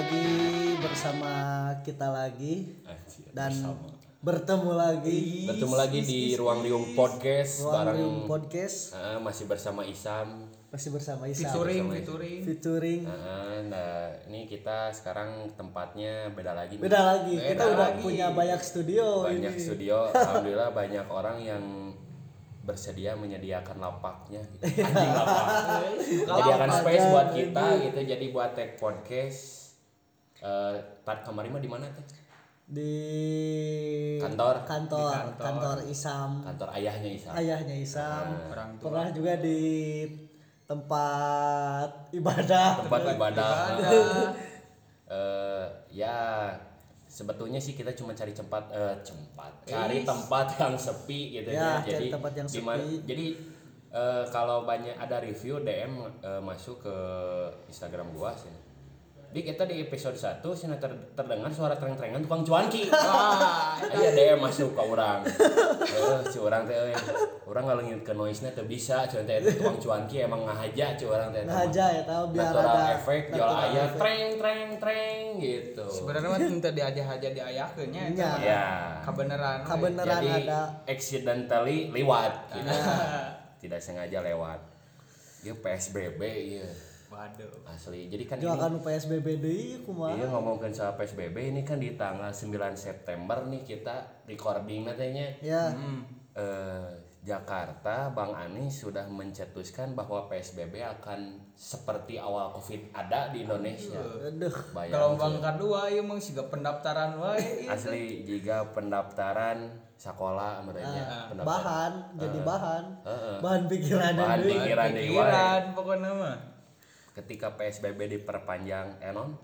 Lagi bersama kita lagi dan bersama. bertemu lagi bertemu lagi di ruang riung podcast Ruang bareng Riung Podcast Ah, masih bersama Isam masih bersama Isa Featuring, Bersama- featuring. featuring Ah, nah ini kita sekarang tempatnya beda lagi nih. beda lagi kita Beda udah lagi. punya banyak studio banyak ini studio alhamdulillah banyak orang yang bersedia menyediakan lapaknya gitu. Anjing lapak. menyediakan space buat kita gitu jadi buat tag podcast eh tar kemarin mah di mana teh di Kantor. kantor. Di kantor. kantor Isam. Kantor ayahnya Isa ayahnya Isam. Orang tua. pernah juga di tempat ibadah. Tempat ibadah. Eh, ya sebetulnya sih kita cuma cari tempat eh, tempat. Cari tempat yang sepi gitu Ya, ya, jadi tempat yang dimana- sepi. jadi eh, kalau banyak ada review DM eh, masuk ke Instagram gua sih di kita di episode 1 sih ter- terdengar suara tereng-terengan tukang cuanki. Wah, Ayo DM masuk ke orang. Eh, si orang teh euy. Urang ngalengin ke noise-nya teu bisa, cuman teh itu tukang cuanki emang ngahaja ci urang teh. nah aja ya tahu biar Natural ada efek jual effect. treng treng treng gitu. sebenarnya mah teu diajah aja diayakeun nya eta Nya. mah. Ya. Kabeneran. Kabeneran. Jadi ada. accidentally lewat gitu. Tidak sengaja lewat. Ya PSBB iya Waduh. asli. Jadi kan juga ini PSBB deui kumaha Iya ngomongin soal PSBB ini kan di tanggal 9 September nih kita recording katanya ya Hmm. eh, Jakarta Bang Anies sudah mencetuskan bahwa PSBB akan seperti awal Covid ada di Indonesia. aduh Gelombang Bayangkan kedua ieu mah siga pendaftaran wae. ieu. asli jika pendaftaran sekolah menurutnya pendaftaran bahan jadi bahan Heeh. bahan pikiran Bahan pikiran deui wae. Pikiran pokoknya mah. Ketika PSBB diperpanjang enon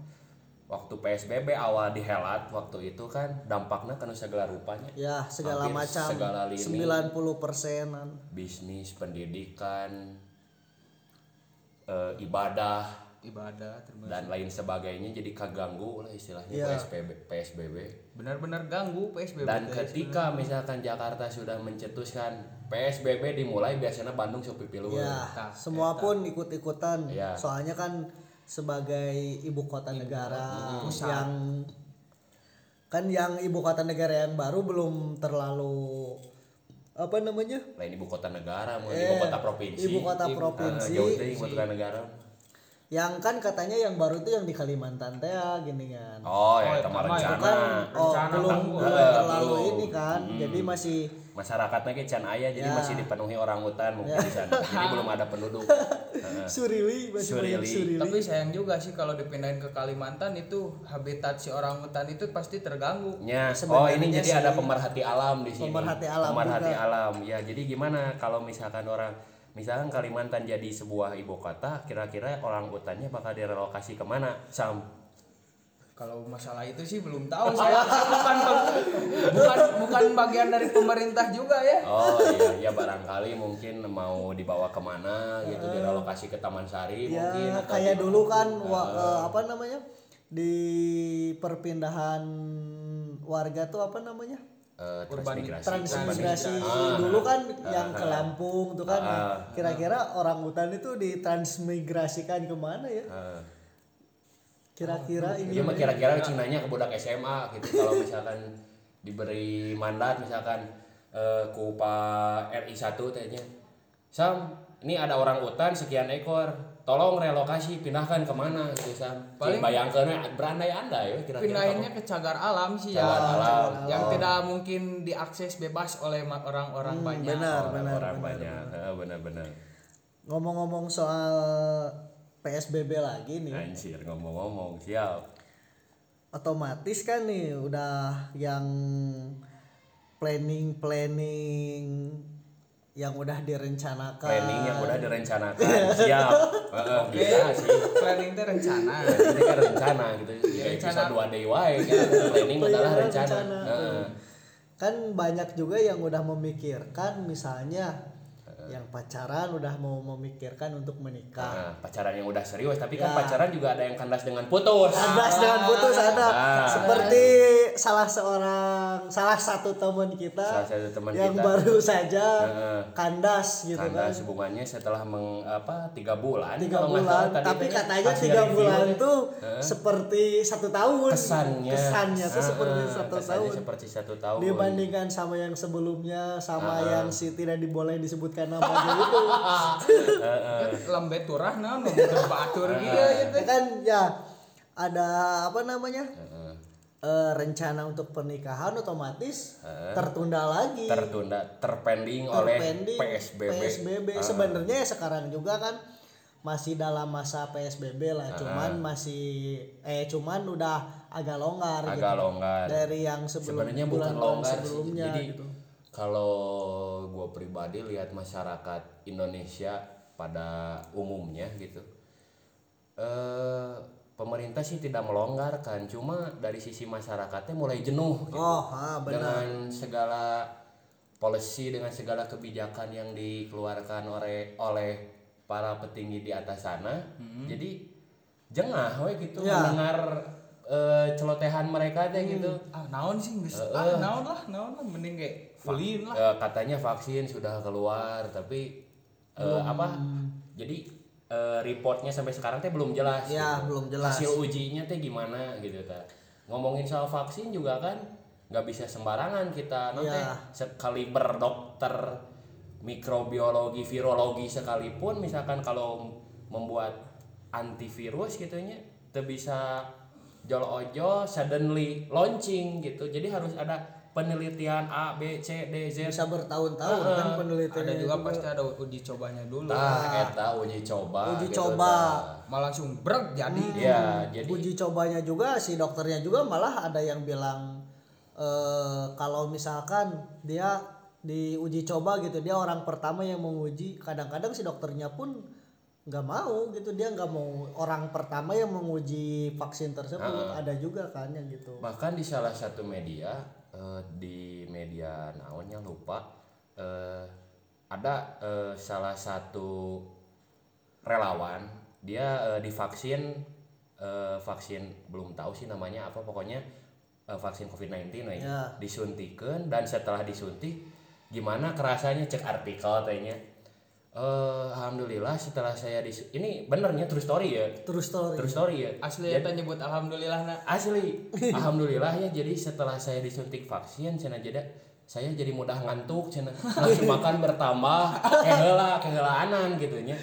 waktu PSBB awal dihelat waktu itu kan dampaknya kan segala rupanya. Ya segala Hampir macam. segala lini. 90 persenan bisnis pendidikan eh, ibadah Ibadah termasuk. dan lain sebagainya jadi kaganggu lah istilahnya Iya. PSBB PSBB Benar-benar ganggu PSBB. dan teh ketika misalkan Jakarta sudah mencetuskan PSBB dimulai biasanya Bandung sok pipiluhur. ya Eta, semua pun ikut-ikutan Iya. soalnya kan sebagai ibu kota negara yang kan yang ibu kota negara yang baru belum terlalu apa namanya lain ibu kota negara mau Eh, ibu kota provinsi ibu kota Ibu- provinsi. Ah, jauh deh ibu kota negara yang kan katanya yang baru itu yang di Kalimantan teh ya, gini kan oh ya Oh, itu rencana itu kan oh, Rencana belum belum Eh, terlalu belum. ini kan jadi masih masyarakatnya kayak can ayah jadi Ya. masih dipenuhi orang hutan mungkin di sana jadi belum ada penduduk Heeh. surili masih banyak Surili. surili Tapi sayang juga sih kalau dipindahin ke Kalimantan itu habitat si orang hutan itu pasti terganggu. Ya, oh ini jadi sih- ada pemerhati alam di sini. Pemerhati alam Pemerhati juga. alam. Ya, jadi gimana kalau misalkan orang misalkan Kalimantan jadi sebuah ibu kota, kira-kira orang hutannya bakal direlokasi ke mana? Sam. Kalau masalah itu sih belum tahu saya bukan bukan bukan bagian dari pemerintah juga ya. Oh iya, ya barangkali mungkin mau dibawa ke mana gitu, direlokasi ke Taman Sari ya mungkin. atau kayak di- dulu kan wa- eh, apa namanya di perpindahan warga tuh apa namanya Eh, transmigrasi. transmigrasi Ah, dulu kan yang ke Lampung tuh kan Ah. kira-kira orang hutan itu ditransmigrasikan ke mana ya Eh, kira-kira ini Iya mah kira-kira cinanya ke budak SMA gitu kalau misalkan diberi mandat misalkan eh, ku Pak RI 1 tehnya. Sam, ini ada orang hutan sekian ekor. Tolong relokasi pindahkan ke mana gitu Sam. Paling- Paling bayangkeun berandai-andai ya kira-kira. Pindahinnya ke cagar alam sih Cagar ya. alam. Yang tidak mungkin diakses bebas oleh orang-orang banyak. benar Oh, benar orang benar. banyak. Heeh, benar-benar. ngomong-ngomong soal PSBB lagi nih Anjir ngomong-ngomong siap. otomatis kan nih udah yang planning planning yang udah direncanakan Planning yang udah direncanakan siap. Heeh, bisa sih. Planning itu rencana. ini kan rencana gitu ya Rencana. episode 2 day wae kan planning Planning adalah adalah rencana, rencana. Heeh. kan banyak juga yang udah memikirkan misalnya yang pacaran udah mau memikirkan untuk menikah. Nah, pacaran yang udah serius tapi kan Ya. pacaran juga ada yang kandas dengan putus. kandas dengan putus ada. Ah. seperti salah seorang salah satu teman kita Salah satu teman yang kita. baru saja Heeh. kandas gitu kan. Kandas hubungannya setelah meng, apa tiga bulan. Tiga bulan salah tadi tapi tanya katanya tiga bulan tuh seperti satu tahun. Kesannya. Kesannya tuh seperti satu kesannya tahun. seperti satu tahun. Dibandingkan sama yang sebelumnya sama yang si tidak diboleh disebutkan namanya itu lembe turah nah motor batur gitu. Kan ya ada apa namanya? Heeh. eh, rencana untuk pernikahan otomatis Heeh. tertunda lagi. Tertunda terpending oleh terpending PSBB PSBB. Heeh. sebenarnya ya sekarang juga kan masih dalam masa PSBB lah. Cuman masih eh cuman udah agak longgar agak gitu. longgar. Dari yang sebelum sebenarnya bukan longgar sih. sebelumnya jadi gitu. kalau gue pribadi lihat masyarakat Indonesia pada umumnya gitu eh pemerintah sih tidak melonggarkan cuma dari sisi masyarakatnya mulai jenuh gitu. oh ah benar. Dengan segala policy dengan segala kebijakan yang dikeluarkan oleh oleh para petinggi di atas sana jadi jengah we gitu Ya. mendengar eh, celotehan mereka teh gitu. Ah naon sih geus ah naon lah naon lah mending kayak ulin lah. Eh, katanya vaksin sudah keluar tapi eh, apa jadi eh, reportnya sampai sekarang teh belum jelas Ya, gitu. belum jelas. hasil ujinya teh gimana gitu ta ngomongin soal vaksin juga kan nggak bisa sembarangan kita nanti Ya. sekali berdokter mikrobiologi virologi sekalipun misalkan kalau membuat antivirus gitunya itu bisa jol ojo suddenly launching gitu jadi harus ada penelitian A B C D Z. Bisa bertahun-tahun kan penelitiannya Ada juga pasti ada uji cobanya dulu. Nah, eta uji coba. Uji gitu, coba. Malah langsung brek jadi. Ya, jadi uji cobanya juga si dokternya juga malah ada yang bilang eh kalau misalkan dia di uji coba gitu dia orang pertama yang menguji. Kadang-kadang si dokternya pun nggak mau gitu dia nggak mau orang pertama yang menguji vaksin tersebut. Ada juga kan yang gitu. Bahkan di salah satu media eh, di media naonnya lupa eh, ada eh, salah satu relawan dia eh, divaksin eh, vaksin belum tahu sih namanya apa pokoknya eh, vaksin COVID-19 we. Ya. disuntikan dan setelah disuntik gimana kerasanya cek artikel tanya Eh, alhamdulillah setelah saya dis ini benernya true story ya. Terus story. True story ya. Asli ya nyebut alhamdulillah nak. asli. Alhamdulillah ya. Jadi setelah saya disuntik vaksin cina jeda saya jadi mudah ngantuk cina. Nafsu makan bertambah kehela kehelanan gitu nya.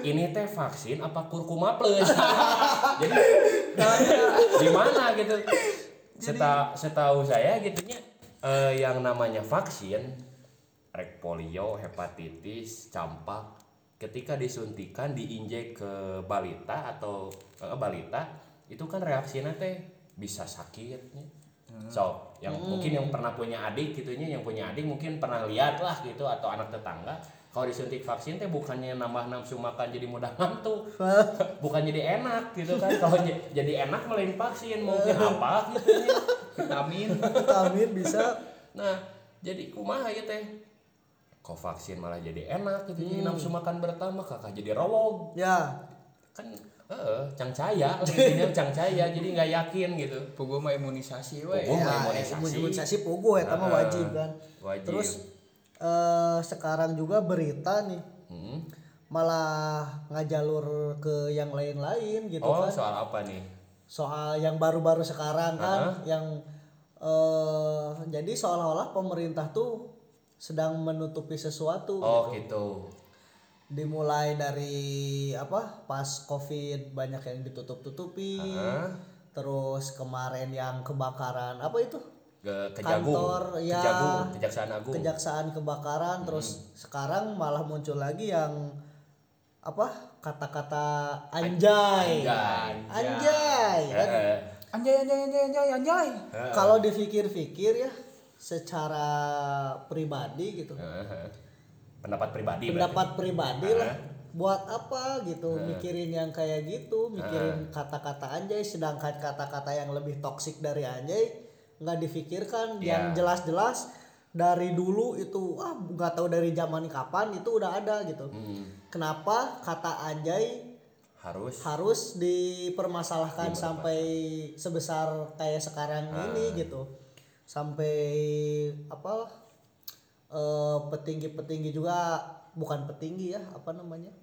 Ini teh vaksin apa kurkuma plus? Jadi gimana gitu? Seta, setahu saya gitunya eh, yang namanya vaksin rek polio hepatitis campak ketika disuntikan diinjek ke balita atau eh, balita itu kan reaksinya teh bisa sakit nya. so yang mungkin yang pernah punya adik gitunya yang punya adik mungkin pernah lihat lah gitu atau anak tetangga kalau disuntik vaksin teh bukannya nambah nafsu makan jadi mudah ngantuk bukan jadi enak gitu kan kalau j- jadi enak melain vaksin mungkin apa gitu nya. Vitamin. vitamin bisa nah jadi kumaha ya teh kok vaksin malah jadi enak gitu jadi nafsu makan bertambah kakak jadi rawog ya kan eh cang caya intinya cang caya jadi nggak yakin gitu Pugu mah imunisasi we. Pugu. Oh, ya imunisasi. imunisasi pugu eta mah Ah, wajib kan wajib. terus eh sekarang juga berita nih Hmm. malah ngajalur ke yang lain-lain gitu oh kan soal apa nih soal yang baru-baru sekarang kan yang eh jadi seolah-olah pemerintah tuh sedang menutupi sesuatu oh gitu. dimulai dari apa pas covid banyak yang ditutup-tutupi. Heeh. terus kemarin yang kebakaran apa itu? Ke kejagung. Kantor, ya. kejagung kejaksaan agung. Kejaksaan kebakaran. Terus sekarang malah muncul lagi yang apa kata-kata anjay. Anjay. anjay Anjay anjay anjay anjay anjay. eh, kalau dipikir-pikir ya secara pribadi gitu. Pendapat pribadi berarti. pendapat pribadi lah. Buat apa gitu? Mikirin yang kayak gitu mikirin kata-kata anjay. Sedangkan kata-kata yang lebih toksik dari anjay nggak difikirkan. Ya. yang jelas-jelas dari dulu itu ah nggak tahu dari zaman kapan itu udah ada gitu. Hmm, kenapa kata anjay harus. harus dipermasalahkan sampai sebesar kayak sekarang ini gitu sampai apa eh, petinggi-petinggi juga bukan petinggi ya apa namanya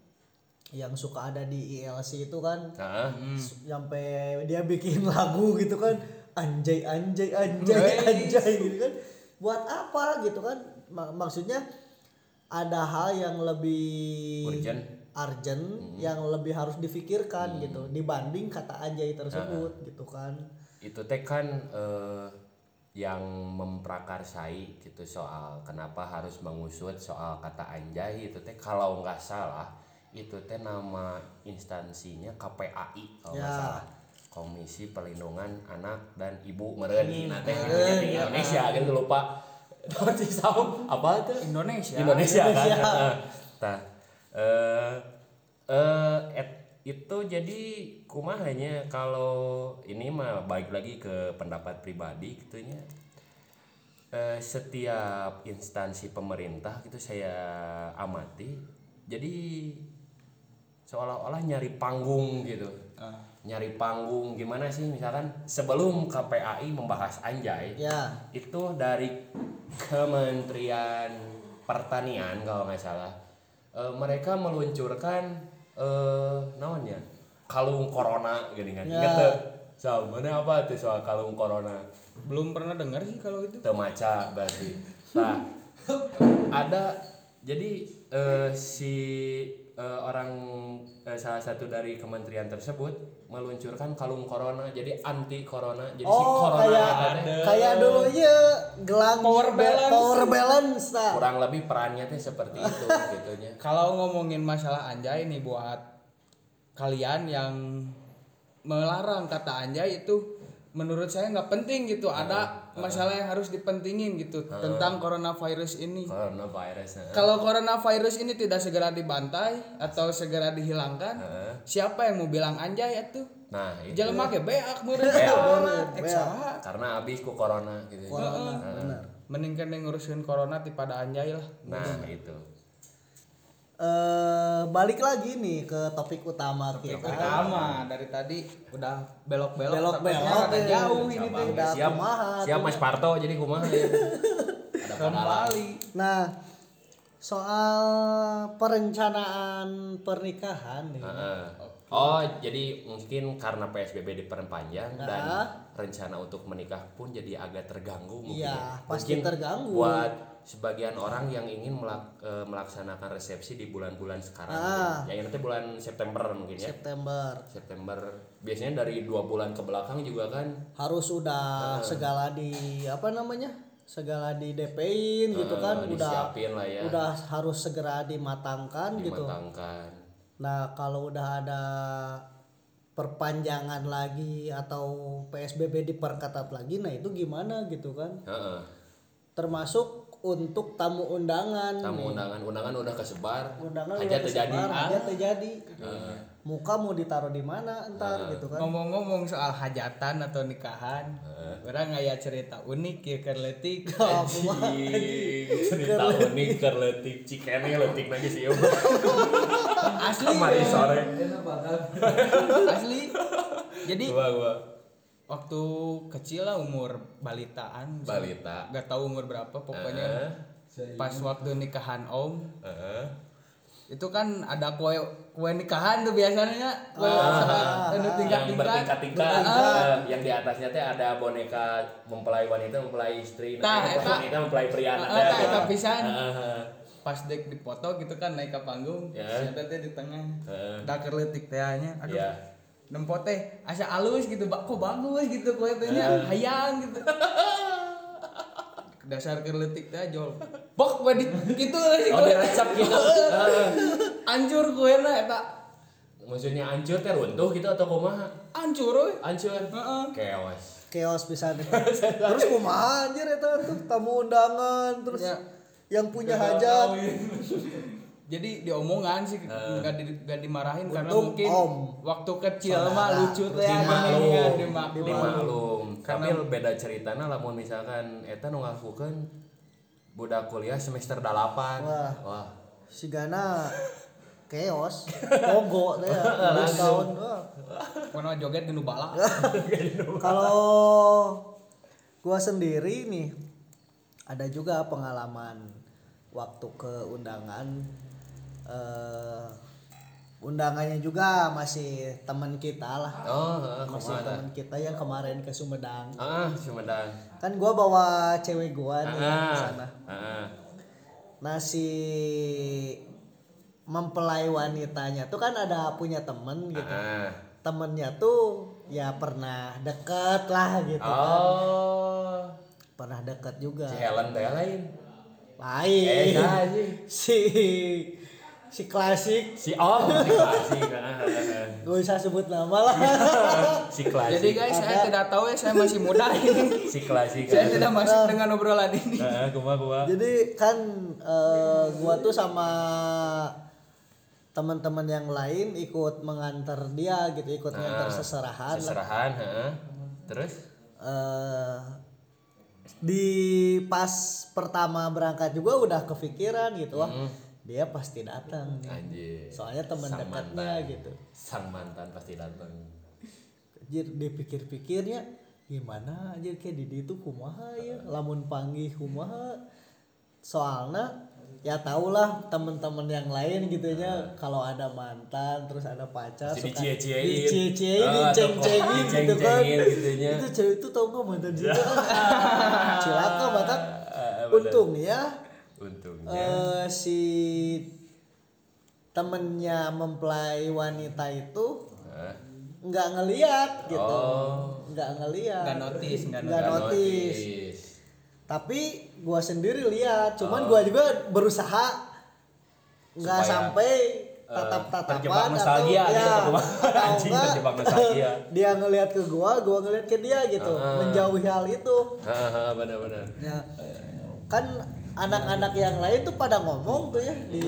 yang suka ada di ILC itu kan Nah, sampai dia bikin lagu gitu kan anjay anjay anjay anjay gitu kan. Buat apa gitu kan Ma- maksudnya ada hal yang lebih Urgent. urgent yang lebih harus difikirkan gitu dibanding kata anjay tersebut gitu kan. Itu teh kan eh, yang memprakarsai gitu soal kenapa harus mengusut soal kata anjay itu teh. Kalau nggak salah itu teh nama instansinya KPAI kalau nggak Ya. salah. Komisi Perlindungan Anak dan Ibu. Meren nah teh di Indonesia gitu lupa. Apa tuh Indonesia. Indonesia, Indonesia. kan Nah, nah eh eh itu jadi kumahanya kalau ini mah baik lagi ke pendapat pribadi gitunya eh, setiap instansi pemerintah gitu saya amati jadi seolah-olah nyari panggung gitu. Nyari panggung gimana sih? Misalkan sebelum KPAI membahas anjay ya. itu dari Kementerian Pertanian kalau nggak salah Eh, mereka meluncurkan eh namanya kalung corona gini kan Ya. Ingat tuh? so mana apa tuh soal kalung corona belum pernah dengar sih kalau itu temaca berarti nah ada jadi eh, si eh, orang eh, salah satu dari kementerian tersebut meluncurkan kalung corona jadi anti corona jadi si oh corona kayak ada. Kayak dulunya gelang Power balance. power balance nah. kurang lebih perannya teh seperti itu gitunya. Kalau ngomongin masalah anjay nih buat kalian yang melarang kata anjay itu menurut saya nggak penting gitu. Ada masalah yang harus dipentingin gitu tentang coronavirus ini. Coronavirus nah. kalau coronavirus ini tidak segera dibantai atau segera dihilangkan siapa yang mau bilang anjay itu nah itu Jelema ge beak meureun karena abis ku corona gitu. Corona. Benar. Mending kan yang ngurusin corona tipada anjay lah. nah itu eh balik lagi nih ke topik utama kita Pertama dari tadi udah belok-belok Belok-belok, eh. jauh ini teh. Udah siap kumaha siap Mas Parto jadi kumaha ya ada Kembali. Nah, soal perencanaan pernikahan nih. Heeh. Oh, jadi mungkin karena PSBB diperpanjang dan rencana untuk menikah pun jadi agak terganggu mungkin. Iya, ya. pasti Mungkin terganggu. Buat sebagian orang yang ingin melak- eh, melaksanakan resepsi di bulan-bulan sekarang. Ah. Ya, nanti bulan September mungkin ya. September September biasanya dari dua bulan ke belakang juga kan harus udah segala di apa namanya? Segala di DP-in gitu eh, kan, udah lah ya, udah harus segera dimatangkan gitu. dimatangkan. Nah, kalau udah ada perpanjangan lagi atau PSBB diperketat lagi, nah itu gimana gitu kan? Heeh. Termasuk untuk tamu undangan. Tamu undangan. Undangan udah kesebar. undangan aja udah terjadi. aja terjadi muka mau ditaruh di mana entar gitu kan. Ngomong-ngomong soal hajatan atau nikahan, orang ngaya cerita unik ya kerletik. Anjing, cerita unik kerletik cikene letik lagi sih Asli. kemarin sore. Asli. Jadi gua gua waktu kecil lah umur balitaan. balita Gak tahu umur berapa pokoknya. Pas waktu nikahan om, Heeh. itu kan ada kue kue nikahan tuh biasanya kue ada yang tingkat-tingkat bertingkat-tingkat Ah. eh, yang di atasnya teh ada boneka mempelai wanita mempelai istri nah, eta. wanita mempelai pria Ah, nah, eta pisan. Heeh. pas dek dipoto gitu kan naik ke panggung Ya. siapa teh di tengah Heeh. dakar letik teh nya aduh Iya. Nempot teh asa alus gitu Ba- kok bagus gitu kue tehnya hayang gitu. Dasar kerletik teh jol. Bok kue di gitu sih oh kue direcap gitu. Hancur kue na eta. Maksudnya hancur teh runtuh gitu atau kumaha? Hancur we hancur Heeh. chaos chaos bisa terus kumaha anjir eta tuh? Tamu undangan terus Ya. yang punya hajat jadi diomongan sih nggak di, nggak dimarahin karena mungkin om. waktu kecil mah lucu teh dimaklum. gini kan, dimaklum. Dimaklum. Tapi beda ceritanya lamun misalkan eta nu ngakukeun budak kuliah semester 8 Wah. wah. Si Gana chaos pogo teh ya tahun wah. Pokoknya joget di bala. kalau gua sendiri nih ada juga pengalaman waktu ke undangan eh undangannya juga masih teman kita lah. Oh heeh, masih teman kita yang kemarin ke Sumedang. Ah Sumedang. Kan gua bawa cewek gua nih ke ah sana. ah nah si mempelai wanitanya. Tuh kan ada punya temen gitu. Ah temennya tuh ya pernah deket lah gitu kan. Oh. Pernah deket juga. Si Helen teh lain? Lain. Eh nah, si si si klasik. Si Om si klasik. Gak usah sebut nama lah. Si klasik. Jadi guys, saya tidak tahu ya saya masih muda. Ini. si klasik saya tidak masuk dengan obrolan ini. ah kuma kuma jadi kan eh, gua tuh sama teman-teman yang lain ikut mengantar dia gitu ikut mengantar seserahan lah. seserahan heeh. terus? Eh di pas pertama berangkat juga udah kepikiran gitu wah dia pasti datang nih. anjir. Soalnya teman dekatnya mantan. gitu. Sang mantan pasti datang Anjir dipikir-pikirnya gimana aja kayak Didi itu kumaha ya? Lamun panggih kumaha? Soalnya ya tau lah temen-temen yang lain gitu ya kalau ada mantan terus ada pacar Jadi suka dicie-ciein. dicie-ciein diceng-cengin gitu kan. Gitunya. itu cewek itu tau gak mantan juga cilaka batak. Ah, bener. Eh si temennya mempelai wanita itu Hah? nggak ngeliat gitu. Oh. nggak ngeliat. Nggak notice, nggak notice. notice. tapi gua sendiri lihat cuman gua juga berusaha nggak sampai eh, tatap tatapan nostalgia atau gitu, ya atau atau anjing, enggak. dia ngelihat ke gua gua ngelihat ke dia gitu Ah. menjauhi hal itu. Hahaha, benar-benar. Ya. Kan anak-anak yang lain tuh pada ngomong tuh ya di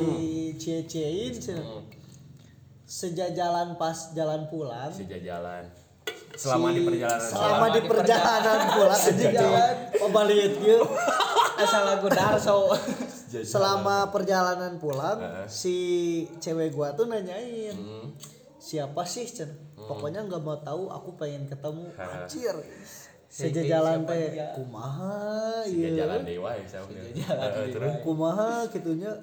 cie-ciein Hmm. sejajalan pas jalan pulang. Si jalan selama si- di perjalanan selama di perjalanan pulang anjing. Jalan oh balik yuk Asal lagu Darso. selama perjalanan pulang si cewek gua tuh nanyain Hmm. siapa sih Cen? pokoknya nggak mau tahu aku pengen ketemu. Anjir sejajalan teh kumaha si ieu jalan dewa ya sama Eh, terus kumaha gitunya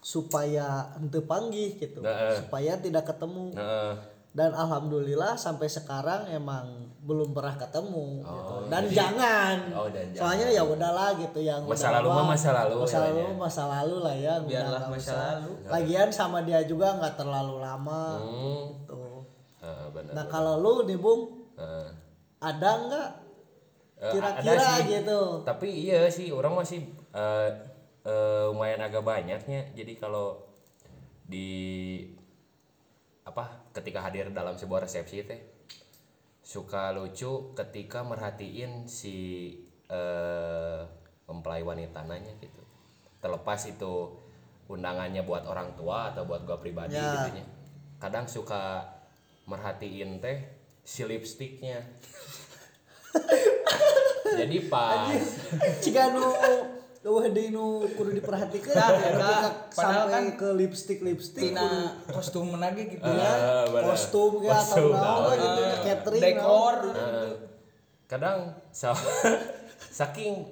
supaya ente panggih gitu Heeh. supaya tidak ketemu Heeh. dan alhamdulillah sampai sekarang emang belum pernah ketemu gitu. Oh, dan jadi- jangan Oh, dan soalnya ya udahlah gitu yang Masa lalu mah masa lalu masa ya, lalu ya. masa lalu lah ya Biarlah masa usah. lalu. lagian sama dia juga nggak terlalu lama Hmm. tuh Heeh, benar. nah kalau lu nih bung Heeh. ada nggak Eh, kira-kira ada sih. gitu Tapi iya sih orang masih eh, eh, lumayan agak banyaknya. Jadi kalau di apa ketika hadir dalam sebuah resepsi teh suka lucu ketika merhatiin si eh, mempelai wanita nanya gitu. Terlepas itu undangannya buat orang tua atau buat gua pribadi Ya. gitu. Kadang suka merhatiin teh si lipstiknya. Jadi pas. Jika nu Wah, di nu kudu diperhatikan Nah, nah, padahal sampai kan ke lipstick lipstick Tina kostum lagi gitu ya. Ah, benar. kostum ya atau naon gitu ya, catering dekor. Eh, kadang so- saking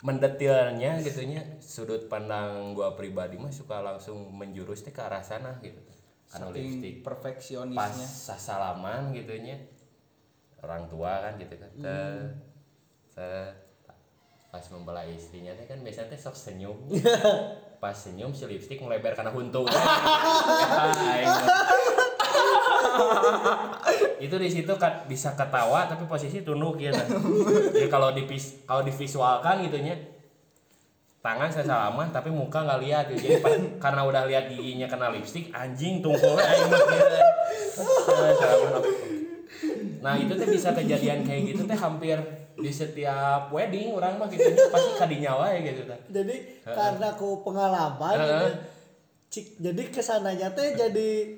mendetilnya gitunya sudut pandang gua pribadi mah suka langsung menjurus teh ke arah sana gitu. Anu Saking lipstick pas perfeksionisnya. sasalaman gitunya orang tua kan gitu kan Set, set. pas mempelai istrinya teh kan biasanya teh sok senyum pas senyum si lipstick melebar karena huntu itu di situ kan bisa ketawa tapi posisi tunduk ya kan. Jadi kalau di kalau divisualkan gitunya tangan saya salaman tapi muka nggak lihat gitu. Jadi pas- karena udah lihat giginya kena lipstick anjing tungkulnya aing mah gitu. Nah itu tuh bisa kejadian kayak gitu teh hampir di setiap wedding orang mah gitu pasti kadinya wae gitu teh. jadi karena ku pengalaman Heeh. gitu, cik jadi ke sananya teh jadi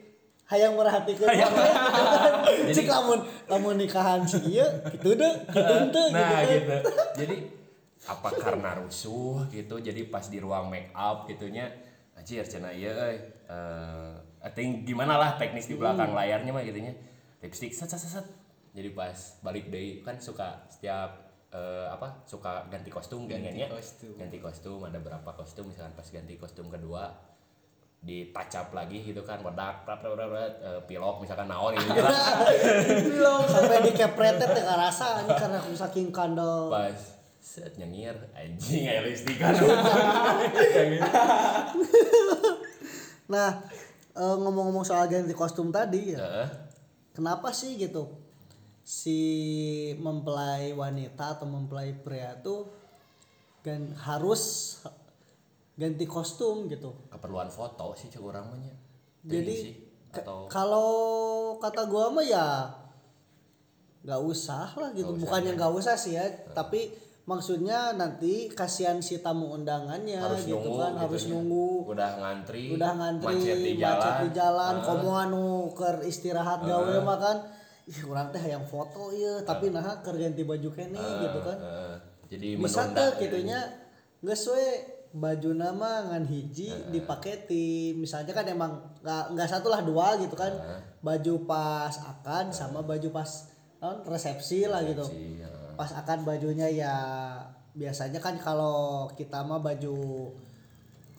hayang merhatikan. Jadi- cik lamun lamun nikahan si ieu gitu deh gitu deh nah gitu gitu. Jadi apa karena rusuh gitu jadi pas di ruang make up gitunya anjir ieu euy eh I think gimana lah teknis di belakang layarnya mah gitunya. Lipstick set set set. Jadi pas balik deui kan suka setiap eh, apa suka ganti kostum Ganti ganti kostum. ganti kostum ada berapa kostum misalkan pas ganti kostum kedua di touch up lagi gitu kan wedak prat prat eh, pilok misalkan naon gitu sampai dikepretet teh rasa ini karena aku saking kandel. Pas set nyengir anjing aya lipstick kan. Nah eh, ngomong-ngomong soal ganti kostum tadi ya Heeh. kenapa sih gitu si mempelai wanita atau mempelai pria tuh kan harus ganti kostum gitu keperluan foto sih cek orang mah nya. jadi ke- atau kalau kata gua mah ya nggak usah lah gitu usah, bukannya ya. nggak usah sih ya tapi maksudnya nanti kasihan si tamu undangannya harus gitu nunggu kan gitu harus nya. nunggu udah ngantri udah ngantri macet di jalan, macet di jalan Heeh. komo anu keur istirahat gawe mah kan ih urang teh yang foto ieu tapi nah keur ganti baju kene gitu kan. Heeh. jadi bisa teh gitunya geus we baju nama ngan hiji dipake ti misalnya kan emang nggak nggak satu lah dua gitu kan. Baju pas akan sama baju pas non resepsi lah gitu. Heeh. pas akan bajunya ya biasanya kan kalau kita mah baju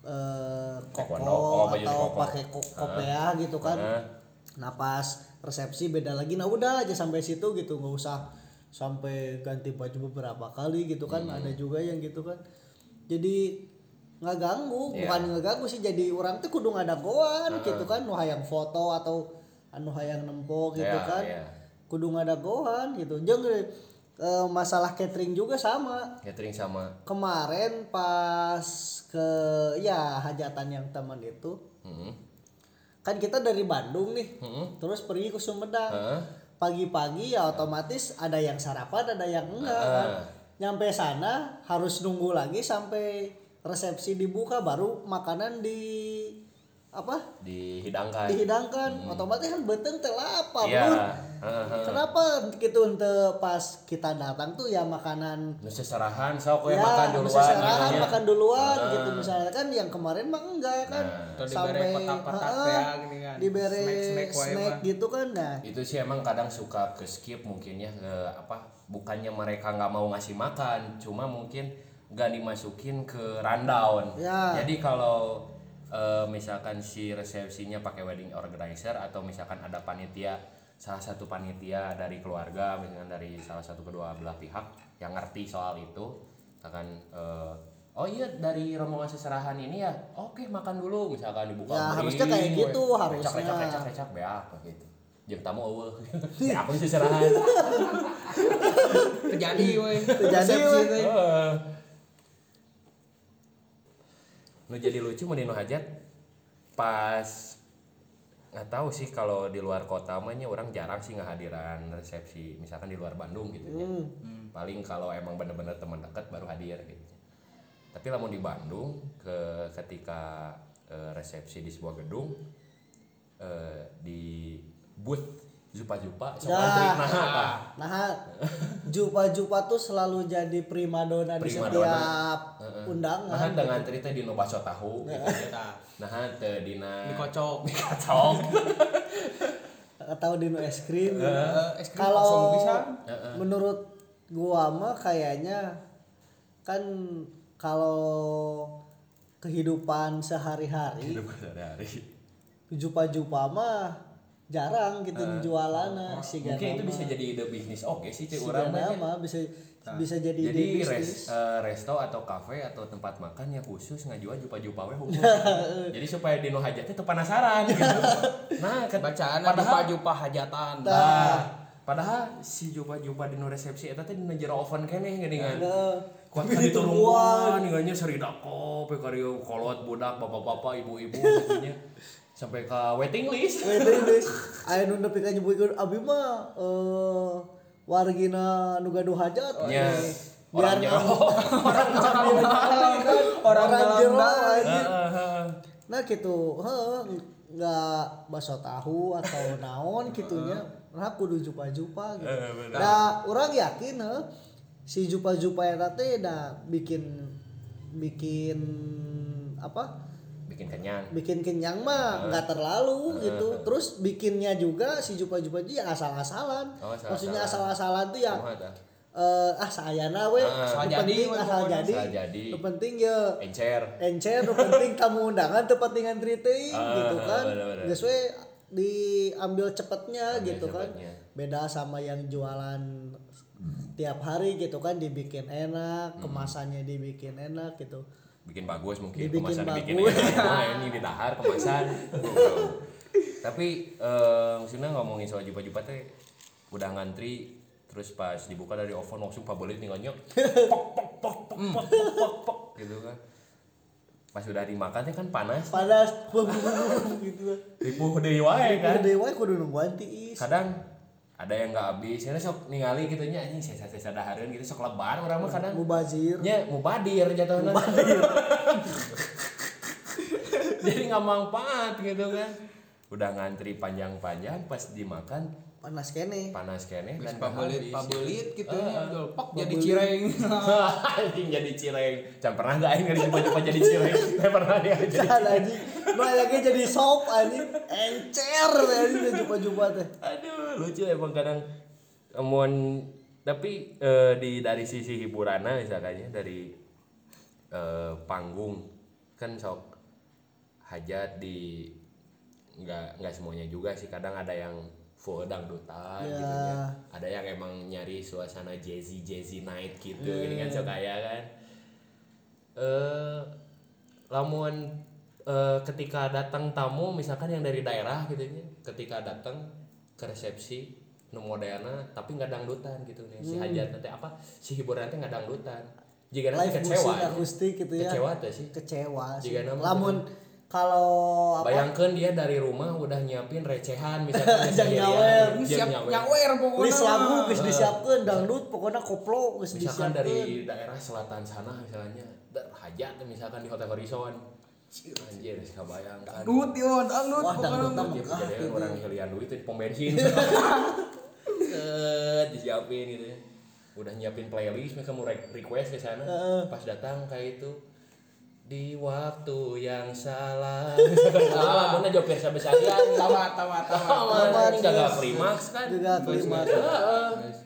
eh koko Taekwondo, oh, baju atau pakai ko- kopea gitu kan. Heeh. nah pas resepsi beda lagi. Nah udah aja sampai situ gitu. Nggak usah sampai ganti baju beberapa kali gitu kan. Hmm. ada juga yang gitu kan. Jadi nggak ganggu. Iya. bukan nggak ganggu sih. Jadi orang tuh kudu ngadagoan gitu kan. Nu hayang foto atau anu hayang nempo gitu Iya, kan. iya. kudu ngadagoan gitu. Jeung eh, masalah catering juga sama. Catering sama. Kemarin pas ke ya hajatan yang teman itu Heeh. Kan kita dari Bandung nih Heeh. terus pergi ke Sumedang Heeh. pagi-pagi ya otomatis ada yang sarapan ada yang enggak kan nyampe sana harus nunggu lagi sampai resepsi dibuka baru makanan di apa dihidangkan dihidangkan otomatis kan beteng teh lapar Hmm. iya Bun. Heeh. kenapa gitu ente pas kita datang tuh ya makanan nu seserahan sok we ya makan duluan seserahan gitu nya. makan duluan Heeh. gitu misalnya kan yang kemarin mah enggak kan Atau diberi kotak-kotak heeh, teh ya, gini kan. diberi wae snack mah. gitu kan nah itu sih emang kadang suka ke skip mungkin ya ke apa bukannya mereka nggak mau ngasih makan cuma mungkin nggak dimasukin ke rundown Ya. jadi kalau eh, misalkan si resepsinya pakai wedding organizer atau misalkan ada panitia salah satu panitia dari keluarga misalkan dari salah satu kedua belah pihak yang ngerti soal itu akan eh, oh iya dari rombongan seserahan ini ya oke makan dulu misalkan dibuka Ya, harusnya kayak gitu, recak, harusnya. recak recak recak beak gitu. Jeung tamu eueuh. Ya aku seserahan terjadi woi. Terjadi, weh. Nu jadi lucu mau dino hajat? Pas nggak tahu sih kalau di luar kota mah nya orang jarang sih ngehadiran resepsi misalkan di luar Bandung gitu ya. Hmm. paling kalau emang bener-bener teman dekat baru hadir gitu. Tapi lamun di Bandung ke ketika eh, resepsi di sebuah gedung eh, di booth jupa-jupa sok Ya. antri nah apa? Nah, jupa-jupa tuh selalu jadi primadona di Primadona. setiap Heeh. undangan. Nah, dengan cerita di baso tahu gitu. Nah, Nah, teu dina dikocok dikacok. Atau di nu es krim. Eh, es krim Kalau bisa menurut gua mah kayaknya kan kalau kehidupan sehari-hari Hidup sehari-hari. jupa-jupa mah jarang gitu jualannya si Mungkin itu bisa jadi ide bisnis oke sih si cek urang Gana mah nya. mah bisa bisa jadi, ide Jadi bisnis. res, eh, resto atau kafe atau tempat makan yang khusus ngajual jupa-jupa we hukum. Jadi supaya dino hajatnya tuh penasaran gitu. Nah, ket- bacaan padahal jupa-jupa hajatan Nah, padahal si jupa-jupa dino resepsi eta teh dina jero oven keneh geuningan. Nah, Kuat tapi kan ditungguan. ditungguan, ninganya seri dako, pe karyo kolot budak, bapak-bapak, ibu-ibu gitunya. Sampai ke waiting list. Waiting list. Aya nu nepi ka nyebutkeun abi mah eh wargina nu gaduh hajat. Nya, Eh, orang biar jero. orang kan. Orang dalam jero dalam. anjing. Heeh. Nah gitu, heeh nggak bakso tahu atau naon gitunya. Nah kudu jupa-jupa gitu. Nah, orang yakin heuh si jupa-jupa eta teh nah bikin bikin apa bikin kenyang. Bikin kenyang mah nggak terlalu gitu. Terus bikinnya juga si jupa-jupa itu yang asal-asalan. Oh, asal-asalan. maksudnya asal-asalan tuh tah? eh ah sayana we. Ah, asal jadi, penting we, asal jadi. Asal jadi. Nu penting ya. Encer. Encer nu penting tamu undangan tempat dengan teuing Ah, gitu kan. geus we diambil cepetnya Ambil gitu kan. cepetnya. beda sama yang jualan tiap hari gitu kan dibikin enak Hmm. kemasannya dibikin enak gitu bikin bagus mungkin Dibikin kemasan dibikin bagus. enak Wah, ini didahar kemasan. Tapi eh, maksudnya ngomongin soal jupa-jupa teh udah ngantri terus pas dibuka dari oven langsung pabelit nih ngonyok pok pok pok pok pok pok pok pok gitu kan. Pas udah dimakan teh kan panas. Panas. Gitu. Ripuh deui wae kan. Gede wae kudu nungguan tiis. kadang ada yang nggak habis. Ini sok ningali gitu nya anjing saya saya dahareun gitu sok lebar orang mah kadang. Mubazir. nya mubadir jatuhnya. Jadi nggak manfaat gitu kan. Udah ngantri panjang-panjang pas dimakan Panas kene. panas kene dan pabelit pabelit gitu ah. udah pok jadi cireng. Anjing jadi cireng. Jangan pernah nggak aing ngeri coba-coba jadi cireng? Saya pernah dia jadi. Nu lagi jadi sop anjing. Encer anjing jumpa-jumpa teh. aduh lucu emang kadang emon tapi eh, di dari sisi hiburannya misalkannya dari eh, panggung kan sok hajat di nggak nggak semuanya juga sih kadang ada yang full dangdutan Ya. gitu ya ada yang emang nyari suasana jazzy jazzy night gitu ini kan sok kaya kan eh lamun eh, ketika datang tamu misalkan yang dari daerah gitu ya ketika datang ke resepsi nu moderna tapi nggak dangdutan gitu nih si hajat nanti apa si hiburan nanti nggak dangdutan. Jika nanti Live kecewa musik akustik gitu ya. kecewa tuh sih. Kecewa sih. Jika nama Lamun kalau apa? Bayangkan dia dari rumah udah nyiapin recehan misalkan Jang nyawer. siap nyawer. pokoknya list lagu geus disiapkeun dangdut pokoknya koplo geus misalkan dari daerah selatan sana misalnya hajat tuh misalkan di hotel Horizon anjir kebayang kan dangdut yo dangdut. Wah, dangdut mah. Jadi orang hilian duit di pom bensin. Disiapin gitu ya. Udah nyiapin playlist mereka mau re- request ke sana. Pas datang kayak itu di waktu yang salah. Salah mana jawab biasa biasa aja tamat tamat tamat Tamat, ini gagal klimaks kan? Gagal klimaks.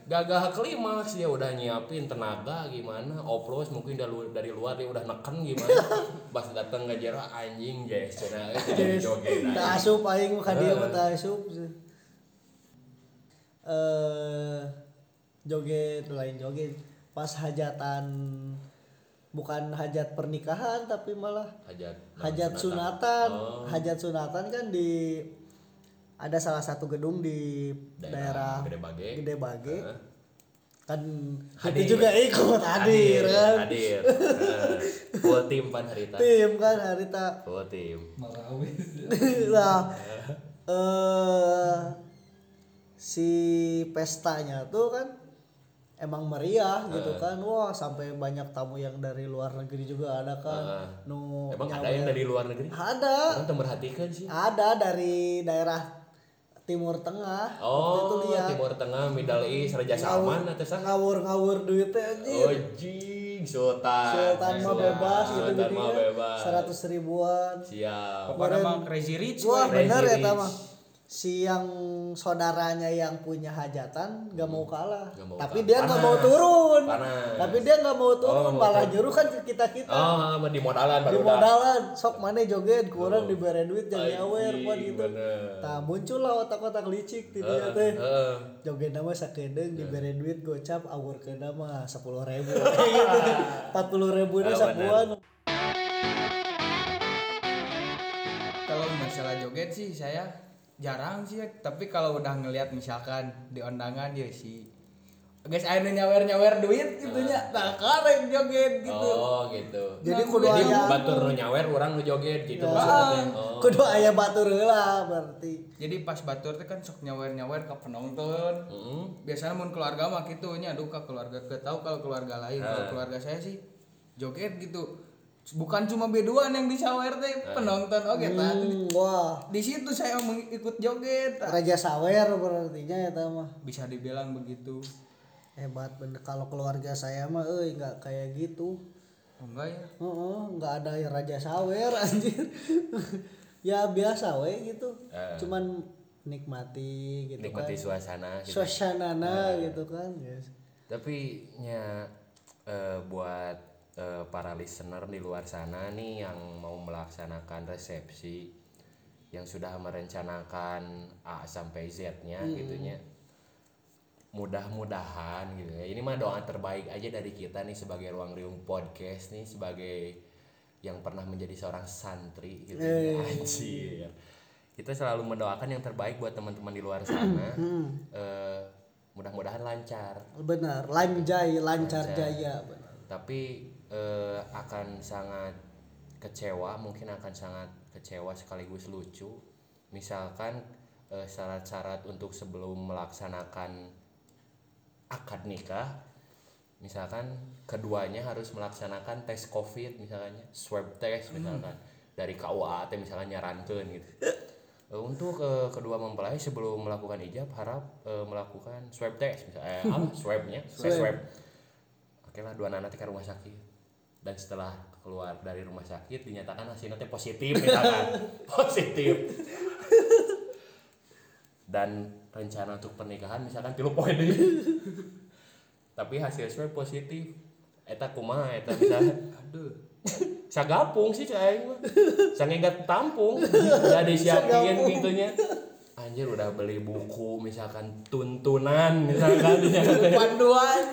Gagal klimaks dia udah nyiapin tenaga gimana? Oplos mungkin dari luar, dari luar dia udah neken gimana? Pas datang ke jero anjing jazz cenah jadi joget Tah asup aing mah ka dieu mah tah asup. Eh joget lain joget. Pas hajatan bukan hajat pernikahan tapi malah hajat hajat sunatan. Oh. Hajat sunatan kan di ada salah satu gedung di daerah, Gede Bage Gede Bage. Heeh. Kan Hadir. itu juga ikut hadir kan. hadir Heeh. full tim pan harita Tim kan harita full tim nah eh si pestanya tuh kan emang meriah gitu kan. Wah sampai banyak tamu yang dari luar negeri juga ada kan. Heeh. nu emang ada nyawer. yang dari luar negeri? Ada. Orang merhatikan sih? Ada dari daerah timur tengah. Waktu itu oh lihat timur tengah middle east raja salman atau sana ngawur ngawur duitnya oh anjir jing sultan. Sultan mah bebas gitu sultan mah bebas. Seratus ribuan. Siap. Pokoknya mah crazy rich Wah Crazy bener ya Rich. Si yang saudaranya yang punya hajatan gak mau kalah. Nggak mau Tapi kalah. dia nggak mau turun. Panas. Tapi dia nggak mau turun, nggak mau malah nyuruh kan ke kita kita. oh di modalan di modalan, sok mana joget, kurang Oh. diberi duit jangan nyawer pan Anjing, gitu. bener. Nah muncul lah otak-otak licik di dia Heeh, teh. heeh. Joget nama sakedeng diberi duit gocap awur ke nama sepuluh ribu gitu empat puluh ribu Ah, itu sapuan kalau masalah joget sih saya jarang sih ya. tapi kalau udah ngelihat misalkan di undangan ya sih guys ayo nyawer nyawer duit gitu nya. Nah karek joget gitu. Oh gitu. Jadi kudu jadi aya batur nu nyawer orang nu joget gitu Ya. maksudnya. Oh. Kudu aya batur lah berarti. jadi pas batur teh kan sok nyawer nyawer ke penonton. Heeh. biasanya mun keluarga mah gitu nya aduh ke keluarga ke tahu kalau keluarga lain. Kalau keluarga saya sih joget gitu bukan cuma beduan yang disawer teh penonton. Oke tadi Hmm, wah. di situ saya mengikut joget Raja Sawer berarti nya ya mah. bisa dibilang begitu. Hebat bener. Kalau keluarga saya mah eh nggak kayak gitu. Oh, enggak ya? Heeh, nggak ada yang raja sawer anjir. Ya biasa we gitu. Eh. cuman nikmati gitu nikmati kan suasana gitu. suasanana gitu kan guys Tapi nya eh, buat eh, para listener di luar sana nih yang mau melaksanakan resepsi yang sudah merencanakan A sampai Z-nya gitunya. Mudah-mudahan gitu ya. Ini mah doa terbaik aja dari kita nih sebagai Ruang Riung Podcast nih sebagai yang pernah menjadi seorang santri gitu ya. Anjir. Kita selalu mendoakan yang terbaik buat teman-teman di luar sana. Eh, mudah-mudahan lancar benar lanjai lancar jaya benar tapi eh, akan sangat kecewa mungkin akan sangat kecewa sekaligus lucu. Misalkan eh, syarat-syarat untuk sebelum melaksanakan akad nikah misalkan keduanya harus melaksanakan tes covid misalnya swab test misalkan dari KUA teh misalkan nyarankeun gitu. Eh, untuk eh, kedua mempelai sebelum melakukan ijab harap eh, melakukan swab test misalnya eh, apa swabnya? Tes swab. Oke lah dua anak ke rumah sakit dan setelah keluar dari rumah sakit dinyatakan hasilnya teh positif misalkan. Positif. Dan rencana untuk pernikahan misalkan tilu poin tapi hasil swab positif. Eta kumaha eta misalnya aduh. Sagapung sih cai. Mah sangegat tampung udah disiapin gitunya anjir udah beli buku misalkan tuntunan misalkan. Panduan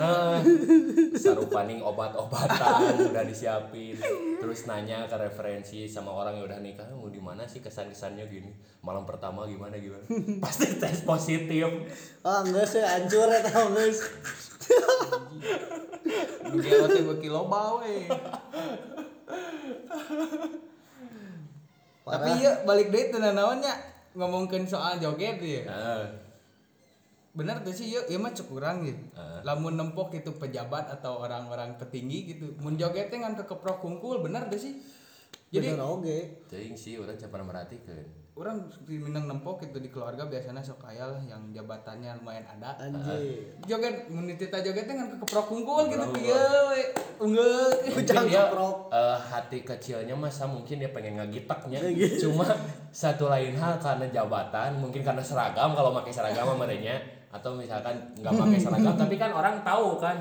sarupaning obat-obatan udah disiapin. Terus nanya ke referensi sama orang yang udah nikah mau di mana sih kesan-kesannya gini? Malam pertama gimana gimana? Pasti tes positif. Ah enggak sih hancur ya tau guys. Gelo teh beuki loba we. Tapi ya balik deui teu ngomongkeun soal joget ya. Ah, Bener tuh sih yuk, ya mah kurang gitu. Heeh. Lamun nempok itu pejabat atau orang-orang petinggi gitu. Mun joget teh ngan kekeprok kungkul bener tuh sih. Jadi bener oge Teuing sih orang cepat merhatikan orang di Minang nempok itu di keluarga biasanya sok kaya lah yang jabatannya lumayan ada. anjir Joget mun tita joget teh ngan kekeprok kungkul gitu. Unggul. mungkin dia keprok. eh, hati kecilnya masa mungkin dia pengen ngagitaknya cuma satu lain hal karena jabatan mungkin karena seragam kalau pakai seragam sama merenya. Atau misalkan nggak pakai seragam tapi kan orang tahu kan.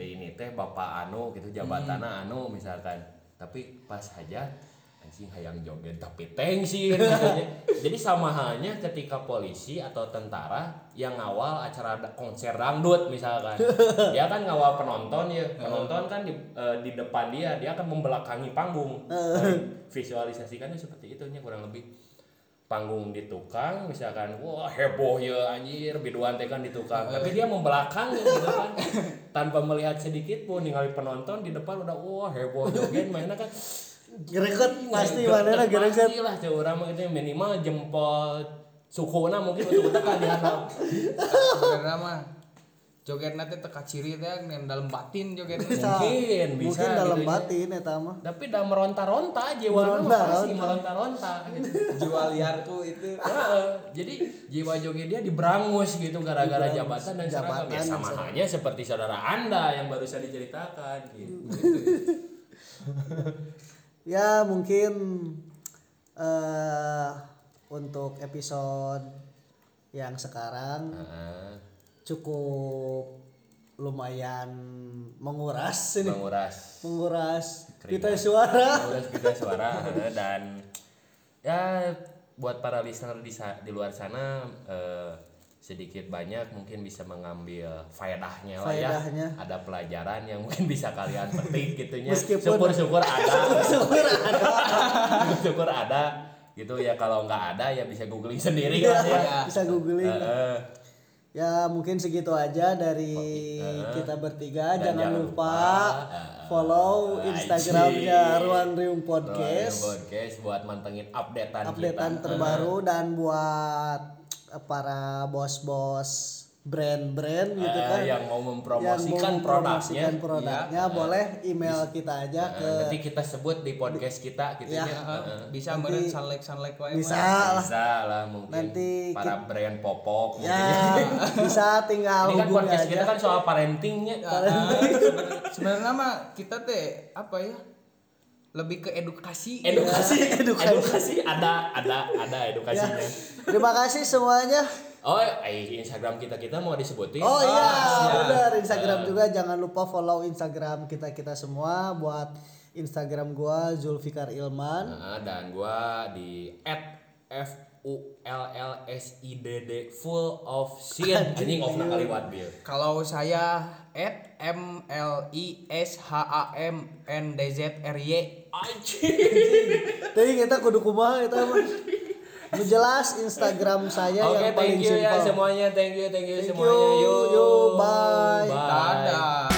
Eh, ini teh bapak anu gitu jabatannya anu misalkan. Tapi pas aja anjing hayang joget. Tapi katanya. jadi sama halnya ketika polisi atau tentara yang ngawal acara konser dangdut misalkan. Dia kan ngawal penonton ya. Penonton kan di, eh, di depan dia dia akan membelakangi panggung. Visualisasikannya seperti itu nya kurang lebih. Panggung di tukang misalkan wah heboh ya anjir biduan teh kan di tukang tapi dia membelakang gitu kan. Tanpa melihat sedikit pun ningali penonton di depan udah wah heboh joget mainnya kan greget pasti mana greget pasti lah cewek orang mah gitu minimal jempol sukuna mungkin untuk tekan di handap Sebenarnya mah joget nanti teka ciri teh yang dalam batin joget. Mungkin bisa. mungkin dalam gitu ya. batin eta mah. Tapi udah meronta-ronta jiwa Meronta-ronta. pasti meronta-ronta gitu. jiwa liarku itu. Heeh, jadi jiwa joget dia diberangus gitu gara-gara jabatan dan Jabatan ya sama halnya seperti saudara anda yang barusan diceritakan gitu. ya mungkin eh untuk episode yang sekarang Heeh, cukup lumayan menguras ini. Menguras. Menguras. Kita suara. Menguras kita suara dan ya buat para listener di di luar sana eh, sedikit banyak mungkin bisa mengambil faedahnya lah ya Faedahnya. ada pelajaran yang mungkin bisa kalian petik gitunya Meskipun- syukur-syukur ada syukur ada syukur ada gitu ya kalau nggak ada ya bisa googling sendiri ya Ya. bisa googling Heeh. ya mungkin segitu aja dari Heeh. kita bertiga Dan jangan jangan lupa lupa, eh, follow anjing. instagramnya Ruang Riung Podcast. Podcast podcast buat mantengin updatean updatean kita. terbaru dan buat para bos-bos brand-brand gitu Eh, kan. yang mau yang mempromosikan mau produknya. mempromosikan produknya boleh email kita aja Eh, ke nanti kita sebut di podcast kita gitu Ya. ya. Heeh. bisa meureun sanlek-sanlek wae bisa lah. Bisa lah mungkin Nanti para brand popok ya mungkin. bisa tinggal ini kan podcast aja. kita kan soal parentingnya Ah, sebenarnya mah kita teh apa ya lebih ke edukasi. Edukasi. Edukasi. edukasi. Ada ada ada ya. edukasinya terima kasih semuanya. Oh eh, Instagram kita kita mau disebutin? Oh iya, siap. benar Instagram juga. Jangan lupa follow Instagram kita kita semua. Buat Instagram gua Zulfikar Ilman. Nah, dan gua di f u l l s i d d full of sin anjing of kaliwat bil kalau saya at m l i s h a m n d z r y anjing Tapi kita kudu kumaha eta mah. Nu jelas Instagram saya Oke, yang paling thank you ya simpel. semuanya. Thank you, thank you Thank semuanya. you, Yuk. yuk, bye. dadah